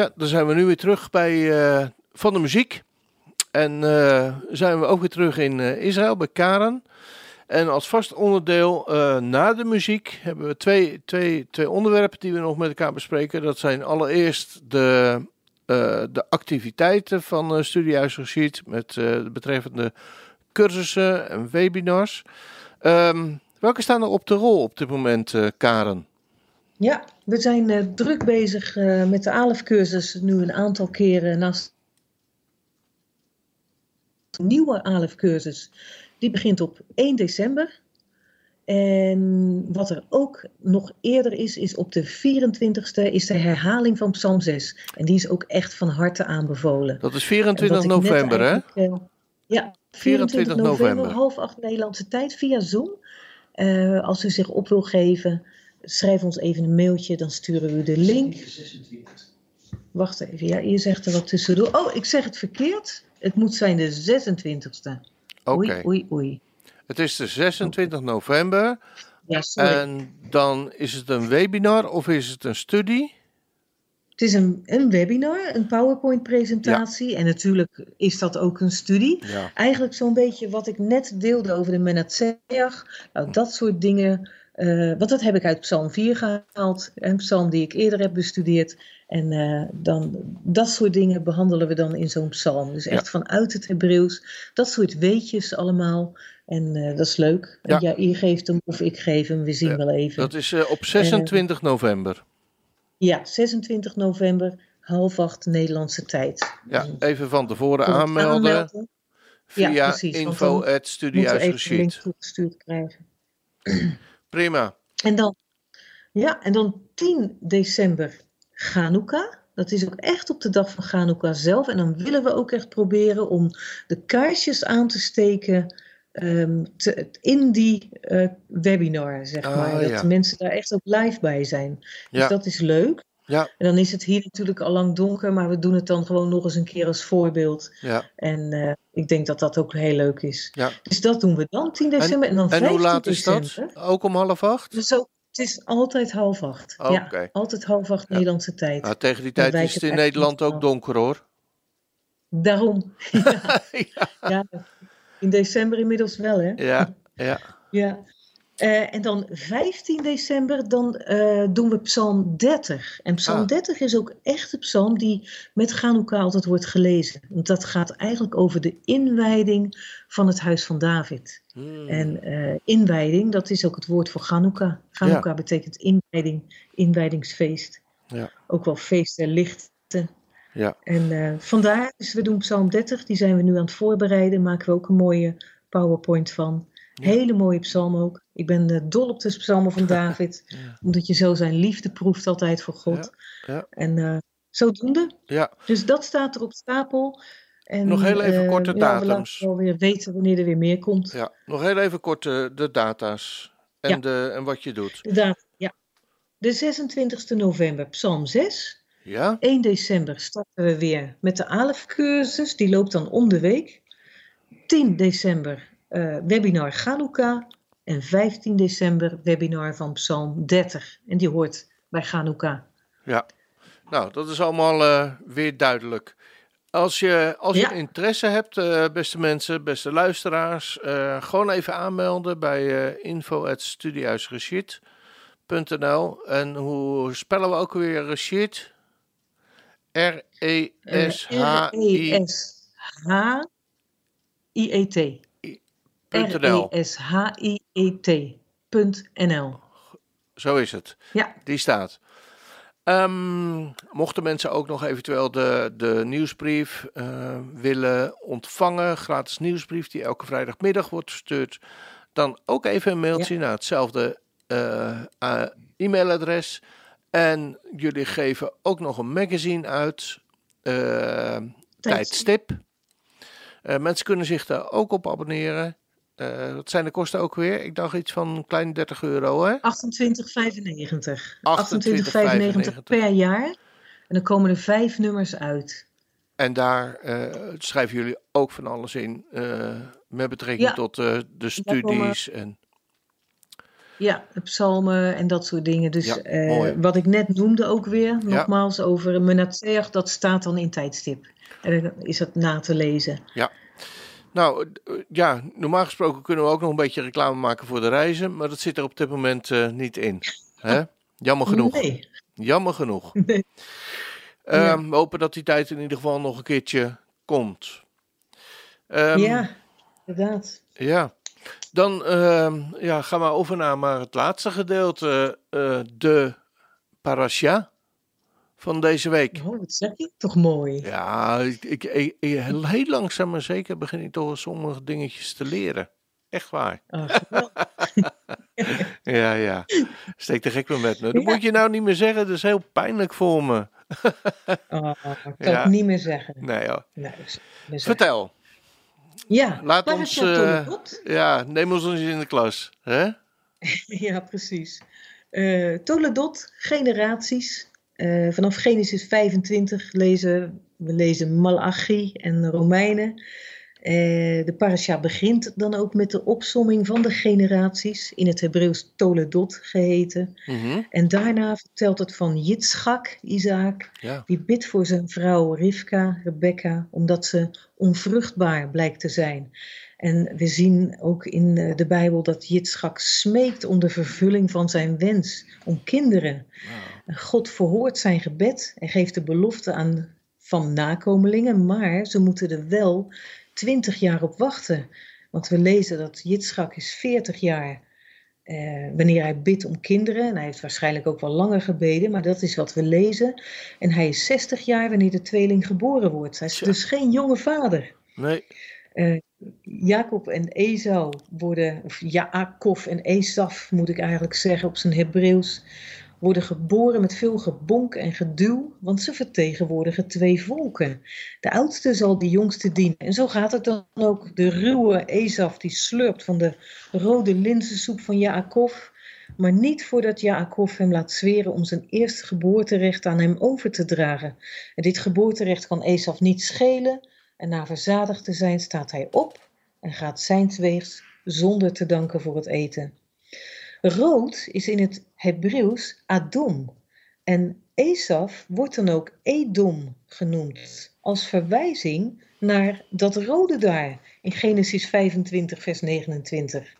Ja, dan zijn we nu weer terug bij eh, Van de Muziek. En eh, zijn we ook weer terug in eh, Israël, bij Karen. En als vast onderdeel na de muziek hebben we twee, twee, twee onderwerpen die we nog met elkaar bespreken. Dat zijn allereerst de, de activiteiten van uh, Studiehuis met betreffende cursussen en webinars. Ehm, welke staan er op de rol op dit moment, Karen? Ja, we zijn eh, druk bezig eh, met de ALEF-cursus nu een aantal keren naast de nieuwe ALEF-cursus. Die begint op 1 december. En wat er ook nog eerder is, is op de 24e is de herhaling van Psalm 6. En die is ook echt van harte aanbevolen. Dat is 24 november, hè? Eh, ja, 24, 24 november, november, half acht Nederlandse tijd via Zoom. als u zich op wil geven schrijf ons even een mailtje, dan sturen we u de link. Wacht even, ja, je zegt er wat tussendoor. Oh, ik zeg het verkeerd. Het moet zijn de 26e. Oké. Oei, oei, oei. Het is de 26 november. Ja, sorry. En dan is het een webinar of is het een studie? Het is een, een webinar, een PowerPoint-presentatie. En natuurlijk is dat ook een studie. Ja. Eigenlijk zo'n beetje wat ik net deelde over de Menatseach. Nou, dat soort dingen. Eh, want dat heb ik uit Psalm 4 gehaald. Een psalm die ik eerder heb bestudeerd. En eh, dan, dat soort dingen behandelen we dan in zo'n psalm. Dus echt vanuit het Hebreeuws. Dat soort weetjes allemaal. En eh, dat is leuk. Ja. Ja. je geeft hem of ik geef hem. We zien Ja, wel even. Dat is op 26 november. Ja, 26 november, half acht Nederlandse tijd. Ja, even van tevoren aanmelden aanmelden. Ja, via precies, want info at toegestuurd krijgen. Prima. En dan, ja, en dan 10 december Chanukka. Dat is ook echt op de dag van Chanukka zelf. En dan willen we ook echt proberen om de kaarsjes aan te steken ehm, te- in die eh, webinar, zeg Ah, maar. Dat ja. de mensen daar echt ook live bij zijn. Dus Ja. dat is leuk. Ja, En dan is het hier natuurlijk al lang donker, maar we doen het dan gewoon nog eens een keer als voorbeeld. ja, En eh, ik denk dat dat ook heel leuk is. ja. Dus dat doen we dan 10 december. En, dan En 15 hoe laat is dat? december. Ook om half acht? Dus ook, het is altijd half acht. Oké. Ja, altijd half acht Nederlandse tijd. Nou, tegen die tijd is het in Nederland ook donker hoor. Daarom. ja, Ja, in december inmiddels wel, hè? ja, ja. Ja. Eh, en dan 15 december, dan eh, doen we Psalm 30. En Psalm Ah. 30 is ook echt de psalm die met Chanukka altijd wordt gelezen. Want dat gaat eigenlijk over de inwijding van het huis van David. Hmm. En eh, inwijding, dat is ook het woord voor Chanukka. Chanukka betekent inwijding, inwijdingsfeest. Ja. Ook wel feest der lichten. Ja. En vandaar, dus we doen Psalm 30, die zijn we nu aan het voorbereiden. Maken we ook een mooie PowerPoint van. Hele mooie psalm ook. Ik ben eh, dol op de psalmen van David. Ja. Omdat je zo zijn liefde proeft altijd voor God. Ja, ja. En eh, zodoende. Ja, Dus dat staat er op stapel. En, Nog heel even eh, korte ja, datums. We laten wel weer weten wanneer er weer meer komt. ja. Nog heel even kort de data's en, de, en wat je doet. De ja. De 26 november, Psalm 6. Ja? 1 december starten we weer met de ALEF-cursus. Die loopt dan om de week. 10 december eh, webinar Chanukka. En 15 december webinar van Psalm 30. En die hoort bij Chanukka. Ja. Nou, dat is allemaal eh, weer duidelijk. Als je, als je Ja. interesse hebt, eh, beste mensen, beste luisteraars, gewoon even aanmelden bij eh info.studiehuisgeschied.nl. En hoe spellen we ook weer R-E-S-H-I. R-E-S-H-I-E-T. .nl. R-E-S-H-I-E-T.nl. Zo is het. Ja, Die staat. Ehm, mochten mensen ook nog eventueel de, de nieuwsbrief eh, willen ontvangen, gratis nieuwsbrief die elke vrijdagmiddag wordt verstuurd, dan ook even een mailtje naar hetzelfde eh, e-mailadres. En jullie geven ook nog een magazine uit, eh, tijdstip. Mensen kunnen zich daar ook op abonneren. Eh, wat zijn de kosten ook weer? Ik dacht iets van een klein 30 euro, hè? 28,95. 28,95 28,95 per jaar. En dan komen er vijf nummers uit. En daar eh, schrijven jullie ook van alles in. eh, met betrekking Ja. tot de studies. En, Ja, de psalmen en dat soort dingen. Dus Ja, wat ik net noemde ook weer, nogmaals, over Menatseach, dat staat dan in tijdstip. En dan is het na te lezen. Nou, eh, ja, normaal gesproken kunnen we ook nog een beetje reclame maken voor de reizen. Maar dat zit er op dit moment eh, niet in. Hè? Jammer genoeg. Nee. Jammer genoeg. Nee. Ehm. We hopen dat die tijd in ieder geval nog een keertje komt. Ehm, ja, inderdaad. Ja, dan ehm, ja, gaan we over naar maar het laatste gedeelte, eh, de parasha van deze week. Oh, wat zeg je? Toch mooi. Ja, ik, ik, ik- heel heel langzaam maar zeker begin ik toch wel sommige dingetjes te leren. Echt waar. Geweldig. Ja, ja. Steek de gek me met me. Dat Ja. moet je nou niet meer zeggen. Dat is heel pijnlijk voor me. Oh, ik kan Ja. het niet meer zeggen. Nee, joh. Meer zeggen. Vertel. Ja, Laat waar ons, eh? Ja, neem ons eens in de klas. Hè? Ja, precies. Eh Toledot, generaties. Eh, vanaf Genesis 25 lezen we lezen Malachi en Romeinen. Eh, de parasha begint dan ook met de opsomming van de generaties, in het Hebreeuws Toledot geheten. Mhm. En daarna vertelt het van Yitzchak, Isaac, Ja. die bidt voor zijn vrouw Rivka, Rebecca, omdat ze onvruchtbaar blijkt te zijn. En we zien ook in eh, de Bijbel dat Yitzchak smeekt om de vervulling van zijn wens, om kinderen. En God verhoort zijn gebed en geeft de belofte aan van nakomelingen, maar ze moeten er wel twintig jaar op wachten. Want we lezen dat Yitzchak is 40 jaar eh, wanneer hij bidt om kinderen. En hij heeft waarschijnlijk ook wel langer gebeden, maar dat is wat we lezen. En hij is 60 jaar wanneer de tweeling geboren wordt. Hij is dus geen jonge vader. Nee. Eh, Jacob en Esau worden, of Jaakov en Esaf moet ik eigenlijk zeggen op zijn Hebreeuws, worden geboren met veel gebonk en geduw, want ze vertegenwoordigen twee volken. De oudste zal de jongste dienen. En zo gaat het dan ook. De ruwe Esaf die slurpt van de rode linzensoep van Jaakov, maar niet voordat Jaakov hem laat zweren om zijn eerste geboorterecht aan hem over te dragen. En dit geboorterecht kan Esaf niet schelen, en na verzadigd te zijn staat hij op en gaat zijns weegs zonder te danken voor het eten. Rood is in het Hebreeuws Adom. En Esaf wordt dan ook Edom genoemd, als verwijzing naar dat rode daar in Genesis 25, vers 29.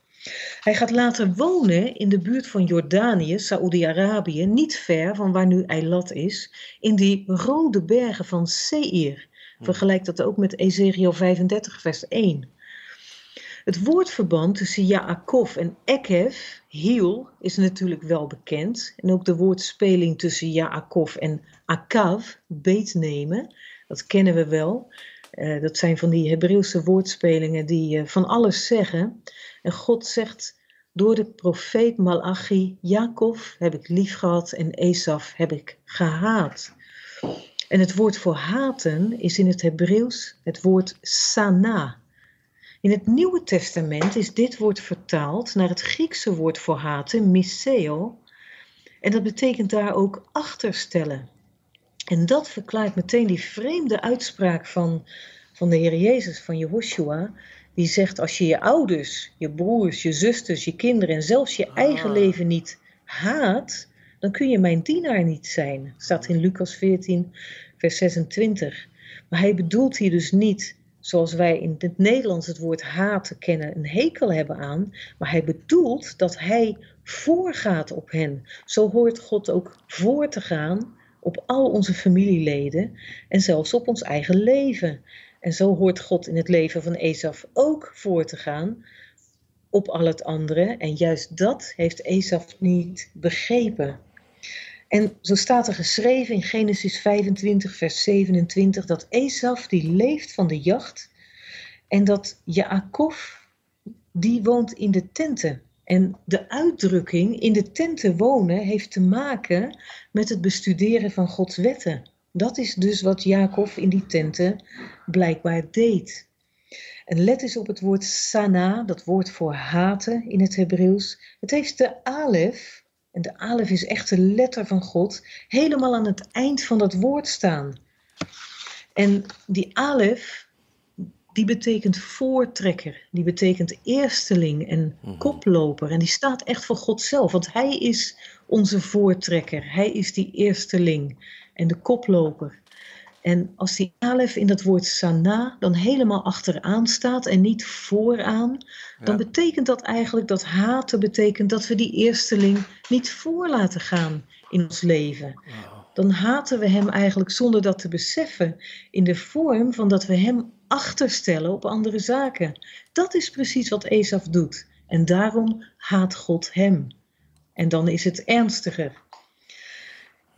Hij gaat later wonen in de buurt van Jordanië, Saoedi-Arabië, niet ver van waar nu Eilat is, in die rode bergen van Seir. Vergelijk dat ook met Ezekiel 35, vers 1. Het woordverband tussen Jaakov en Ekev, Hiel, is natuurlijk wel bekend. En ook de woordspeling tussen Jaakov en Akav, beetnemen, dat kennen we wel. Eh, dat zijn van die Hebreeuwse woordspelingen die eh, van alles zeggen. En God zegt door de profeet Malachi, Jacob heb ik lief gehad en Esaf heb ik gehaat. En het woord voor haten is in het Hebreeuws het woord sana. In het Nieuwe Testament is dit woord vertaald naar het Griekse woord voor haten, miseo. En dat betekent daar ook achterstellen. En dat verklaart meteen die vreemde uitspraak van, van de Heer Jezus, van Jehoshua. Die zegt, als je je ouders, je broers, je zusters, je kinderen en zelfs je eigen Ah. leven niet haat, dan kun je mijn dienaar niet zijn. Staat in Lucas 14, vers 26. Maar hij bedoelt hier dus niet, zoals wij in het Nederlands het woord haten kennen, een hekel hebben aan. Maar hij bedoelt dat hij voorgaat op hen. Zo hoort God ook voor te gaan op al onze familieleden en zelfs op ons eigen leven. En zo hoort God in het leven van Esaf ook voor te gaan op al het andere. En juist dat heeft Esaf niet begrepen. En zo staat er geschreven in Genesis 25, vers 27, dat Esaf die leeft van de jacht en dat Jaakov die woont in de tenten. En de uitdrukking in de tenten wonen heeft te maken met het bestuderen van Gods wetten. Dat is dus wat Jacob in die tenten blijkbaar deed. En let eens op het woord sana, dat woord voor haten in het Hebreeuws. Het heeft de alef, en de alef is echt de letter van God, helemaal aan het eind van dat woord staan. En die alef, die betekent voortrekker, die betekent eersteling en koploper. En die staat echt voor God zelf, want Hij is onze voortrekker. Hij is die eersteling en de koploper. En als die alef in dat woord sana dan helemaal achteraan staat en niet vooraan, dan Ja. betekent dat eigenlijk dat haten betekent dat we die eersteling niet voor laten gaan in ons leven. Dan haten we hem eigenlijk zonder dat te beseffen in de vorm van dat we hem achterstellen op andere zaken. Dat is precies wat Esaf doet. En daarom haat God hem. En dan is het ernstiger.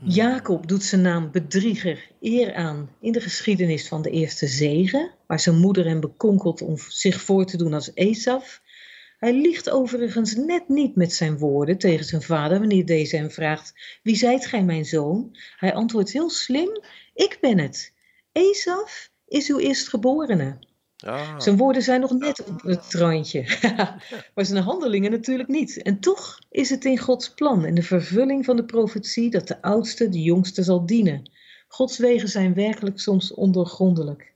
Jacob doet zijn naam bedrieger eer aan in de geschiedenis van de eerste zegen, waar zijn moeder hem bekonkelt om zich voor te doen als Esaf. Hij liegt overigens net niet met zijn woorden tegen zijn vader wanneer deze hem vraagt: Wie zijt gij, mijn zoon? Hij antwoordt heel slim: Ik ben het. Esaf is uw eerstgeborene. Ah, Zijn woorden zijn nog net op het randje, maar zijn handelingen natuurlijk niet. En toch is het in Gods plan en de vervulling van de profetie dat de oudste de jongste zal dienen. Gods wegen zijn werkelijk soms ondoorgrondelijk.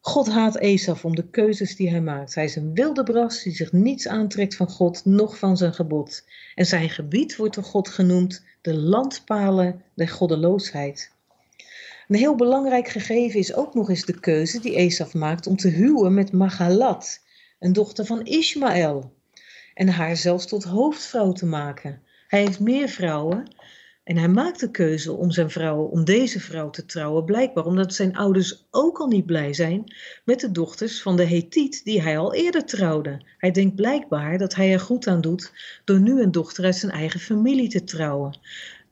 God haat Esaf om de keuzes die hij maakt. Hij is een wilde bras die zich niets aantrekt van God, noch van zijn gebod. En zijn gebied wordt door God genoemd de landpalen der goddeloosheid. Een heel belangrijk gegeven is ook nog eens de keuze die Esaf maakt om te huwen met Magalat, een dochter van Ismaël, en haar zelfs tot hoofdvrouw te maken. Hij heeft meer vrouwen en hij maakt de keuze om zijn vrouw, om deze vrouw te trouwen, blijkbaar omdat zijn ouders ook al niet blij zijn met de dochters van de Hethiet die hij al eerder trouwde. Hij denkt blijkbaar dat hij er goed aan doet door nu een dochter uit zijn eigen familie te trouwen.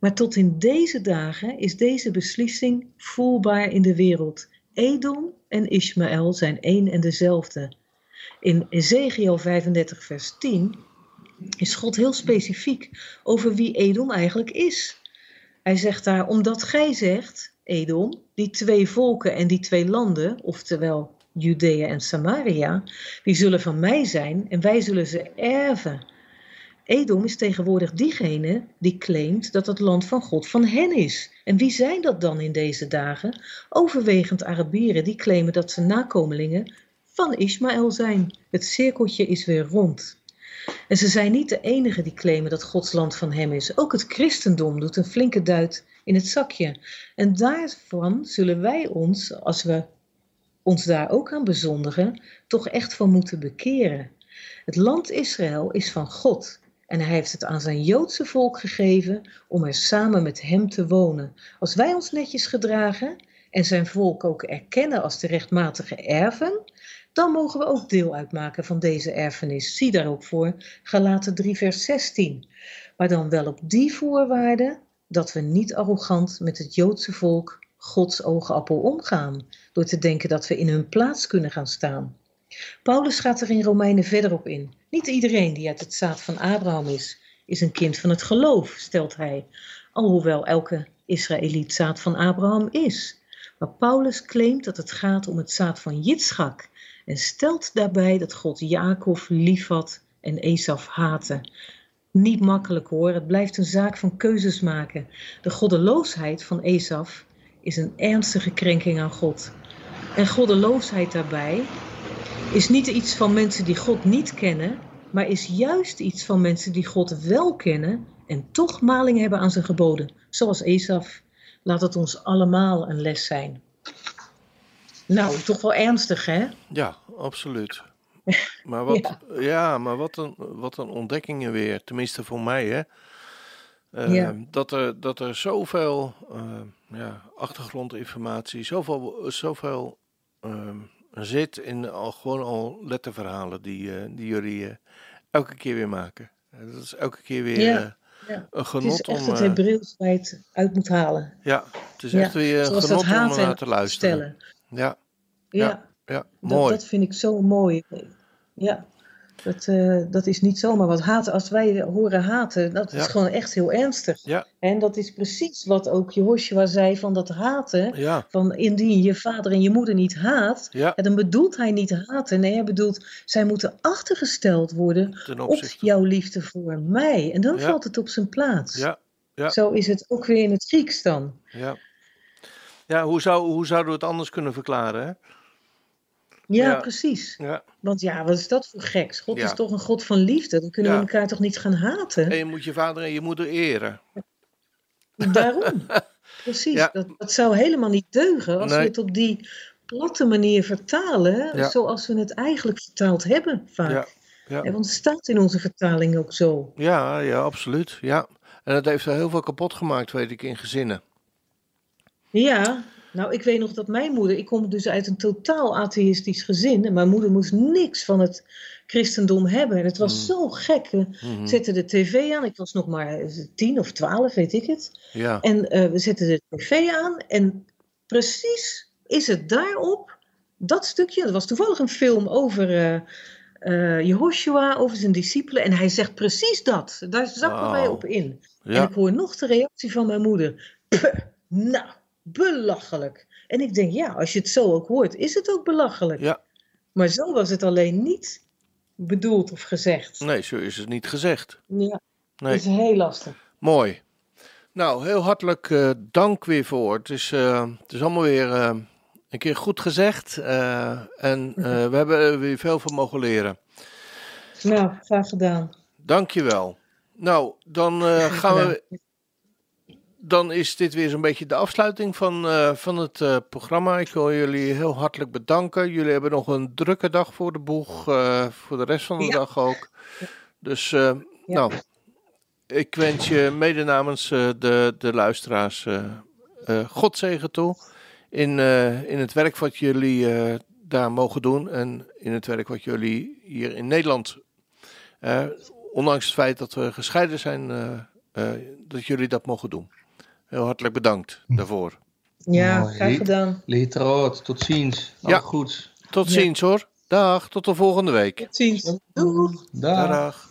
Maar tot in deze dagen is deze beslissing voelbaar in de wereld. Edom en Ismaël zijn één en dezelfde. In Ezekiel 35, vers 10 is God heel specifiek over wie Edom eigenlijk is. Hij zegt daar, omdat gij zegt, Edom, die twee volken en die twee landen, oftewel Judea en Samaria, die zullen van mij zijn en wij zullen ze erven. Edom is tegenwoordig diegene die claimt dat het land van God van hen is. En wie zijn dat dan in deze dagen? Overwegend Arabieren die claimen dat ze nakomelingen van Ismaël zijn. Het cirkeltje is weer rond. En ze zijn niet de enigen die claimen dat Gods land van hem is. Ook het christendom doet een flinke duit in het zakje. En daarvan zullen wij ons, als we ons daar ook aan bezondigen, toch echt van moeten bekeren. Het land Israël is van God. En hij heeft het aan zijn Joodse volk gegeven om er samen met hem te wonen. Als wij ons netjes gedragen en zijn volk ook erkennen als de rechtmatige erven, dan mogen we ook deel uitmaken van deze erfenis. Zie daar ook voor Galaten 3 vers 16. Maar dan wel op die voorwaarde dat we niet arrogant met het Joodse volk Gods oogappel omgaan, door te denken dat we in hun plaats kunnen gaan staan. Paulus gaat er in Romeinen verder op in. Niet iedereen die uit het zaad van Abraham is, is een kind van het geloof, stelt hij, alhoewel elke Israëliet zaad van Abraham is. Maar Paulus claimt dat het gaat om het zaad van Jitschak en stelt daarbij dat God Jacob liefhad en Esaf haatte. Niet makkelijk hoor, het blijft een zaak van keuzes maken. De goddeloosheid van Esaf is een ernstige krenking aan God. En goddeloosheid daarbij is niet iets van mensen die God niet kennen, maar is juist iets van mensen die God wel kennen en toch maling hebben aan zijn geboden, zoals Esaf. Laat het ons allemaal een les zijn. Nou, toch wel ernstig, hè? ja, absoluut. Maar wat, ja. maar wat een, wat een ontdekkingen weer, tenminste voor mij, hè. Eh, Ja. dat, er, dat er zoveel eh, ja, achtergrondinformatie, zoveel, zoveel ehm, zit in al, gewoon al letterverhalen die, eh, die jullie eh, elke keer weer maken. Eh, dat is elke keer weer Ja, eh, ja. een Het genot is echt om... het Hebreeuws waar je het uit moet halen. ja, het is Ja, echt weer een genot om naar te luisteren. stellen. Ja, Ja, Ja, ja, dat, mooi. dat vind ik zo mooi. Ja, dat, eh, dat is niet zomaar wat haten. Als wij horen haten, dat is gewoon echt heel ernstig. Ja, En dat is precies wat ook Jehoshua zei van dat haten. ja, Van indien je vader en je moeder niet haat, ja, dan bedoelt hij niet haten. Nee, hij bedoelt, zij moeten achtergesteld worden op jouw liefde voor mij. En dan valt het op zijn plaats. Ja, ja. Zo is het ook weer in het Grieks dan. ja. Ja, hoe, zou, hoe zouden we het anders kunnen verklaren, hè? Ja, precies. Ja. Want ja, wat is dat voor geks? God is toch een God van liefde? Dan kunnen we elkaar toch niet gaan haten? En je moet je vader en je moeder eren. Daarom. Precies. Dat, dat zou helemaal niet deugen als Nee. we het op die platte manier vertalen, zoals we het eigenlijk vertaald hebben vaak. Ja, Want het staat in onze vertaling ook zo. Ja, ja, absoluut. Ja. En dat heeft er heel veel kapot gemaakt, weet ik, in gezinnen. Ja, nou ik weet nog dat mijn moeder, ik kom dus uit een totaal atheïstisch gezin en mijn moeder moest niks van het christendom hebben. En het was Mm. zo gek. We Mhm. zetten de tv aan, ik was nog maar eh, tien of twaalf, weet ik het. Ja, En eh, we zetten de tv aan en precies is het daarop, dat stukje, er was toevallig een film over, eh, eh Jehoshua over zijn discipelen. En hij zegt precies dat. Daar zakken wij op in. En ik hoor nog de reactie van mijn moeder. Puh, nou, belachelijk. En ik denk, ja, als je het zo ook hoort, is het ook belachelijk. ja. Maar zo was het alleen niet bedoeld of gezegd. Nee, zo is het niet gezegd. Ja, Nee. dat is heel lastig. Mooi. Nou, heel hartelijk eh, dank weer voor. Het is, eh, het is allemaal weer eh, een keer goed gezegd. en we hebben er weer veel van mogen leren. Nou, graag gedaan. Dank je wel. Nou, dan gaan we. Dan is dit weer zo'n beetje de afsluiting van, eh, van het eh, programma. Ik wil jullie heel hartelijk bedanken. Jullie hebben nog een drukke dag voor de boeg. eh, voor de rest van de Ja. dag ook. Dus, nou, ik wens je mede namens de, de luisteraars Godzegen toe. In, in het werk wat jullie daar mogen doen. En in het werk wat jullie hier in Nederland. ondanks het feit dat we gescheiden zijn, dat jullie dat mogen doen. Heel hartelijk bedankt daarvoor. Ja, Mooi. graag gedaan. Leetroot, tot ziens. Ja. Al goed. Tot Ja. ziens hoor. Dag, tot de volgende week. Tot ziens. Doeg. Dag. Dag.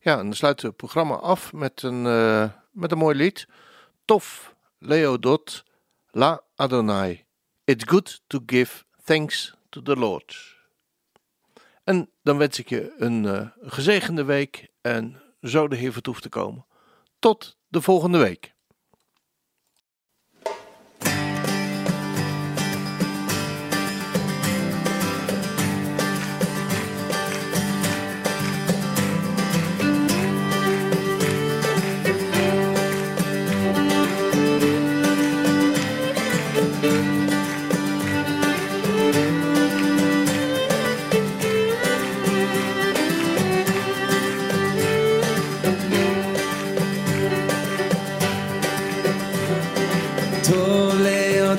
Ja, en dan sluiten we het programma af met een, eh, met een mooi lied. Tof, Leo Dot, La Adonai. It's good to give thanks to the Lord. En dan wens ik je een eh, gezegende week en zo de Heer vertoeft te komen. Tot de volgende week.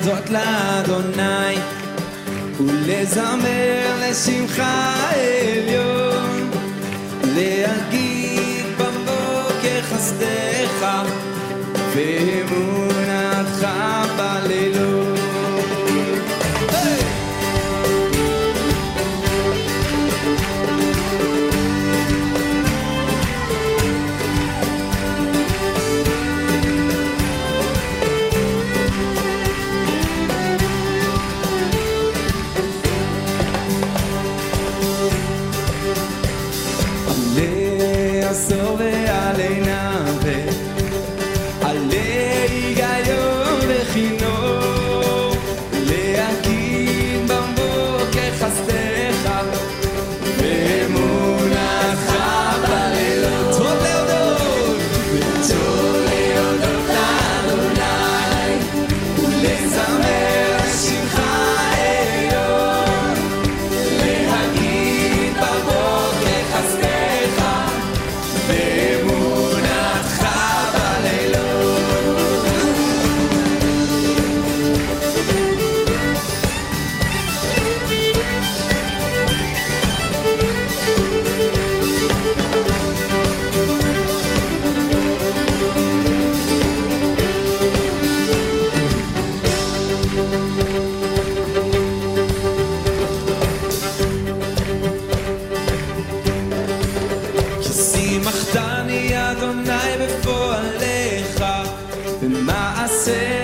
להודות לאדוני ולזמר לשמחה עליון. להגיד בבוקר חסדך ואמונתך say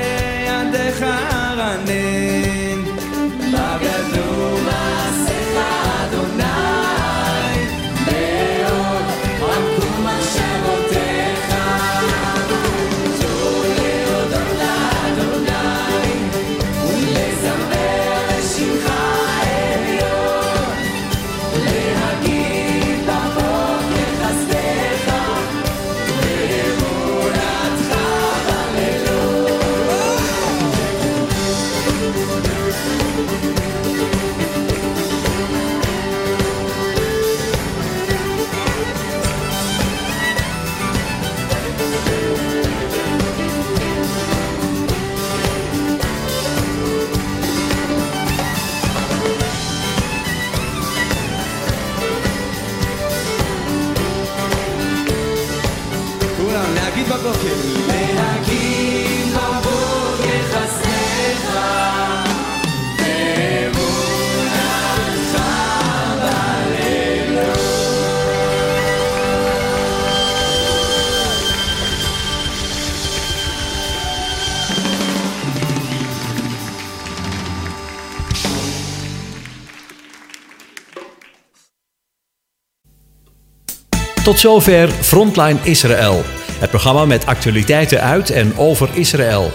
zover Frontline Israël. Het programma met actualiteiten uit en over Israël.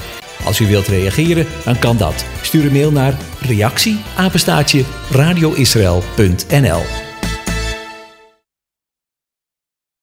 Als u wilt reageren, dan kan dat. Stuur een mail naar reactie radioisrael.nl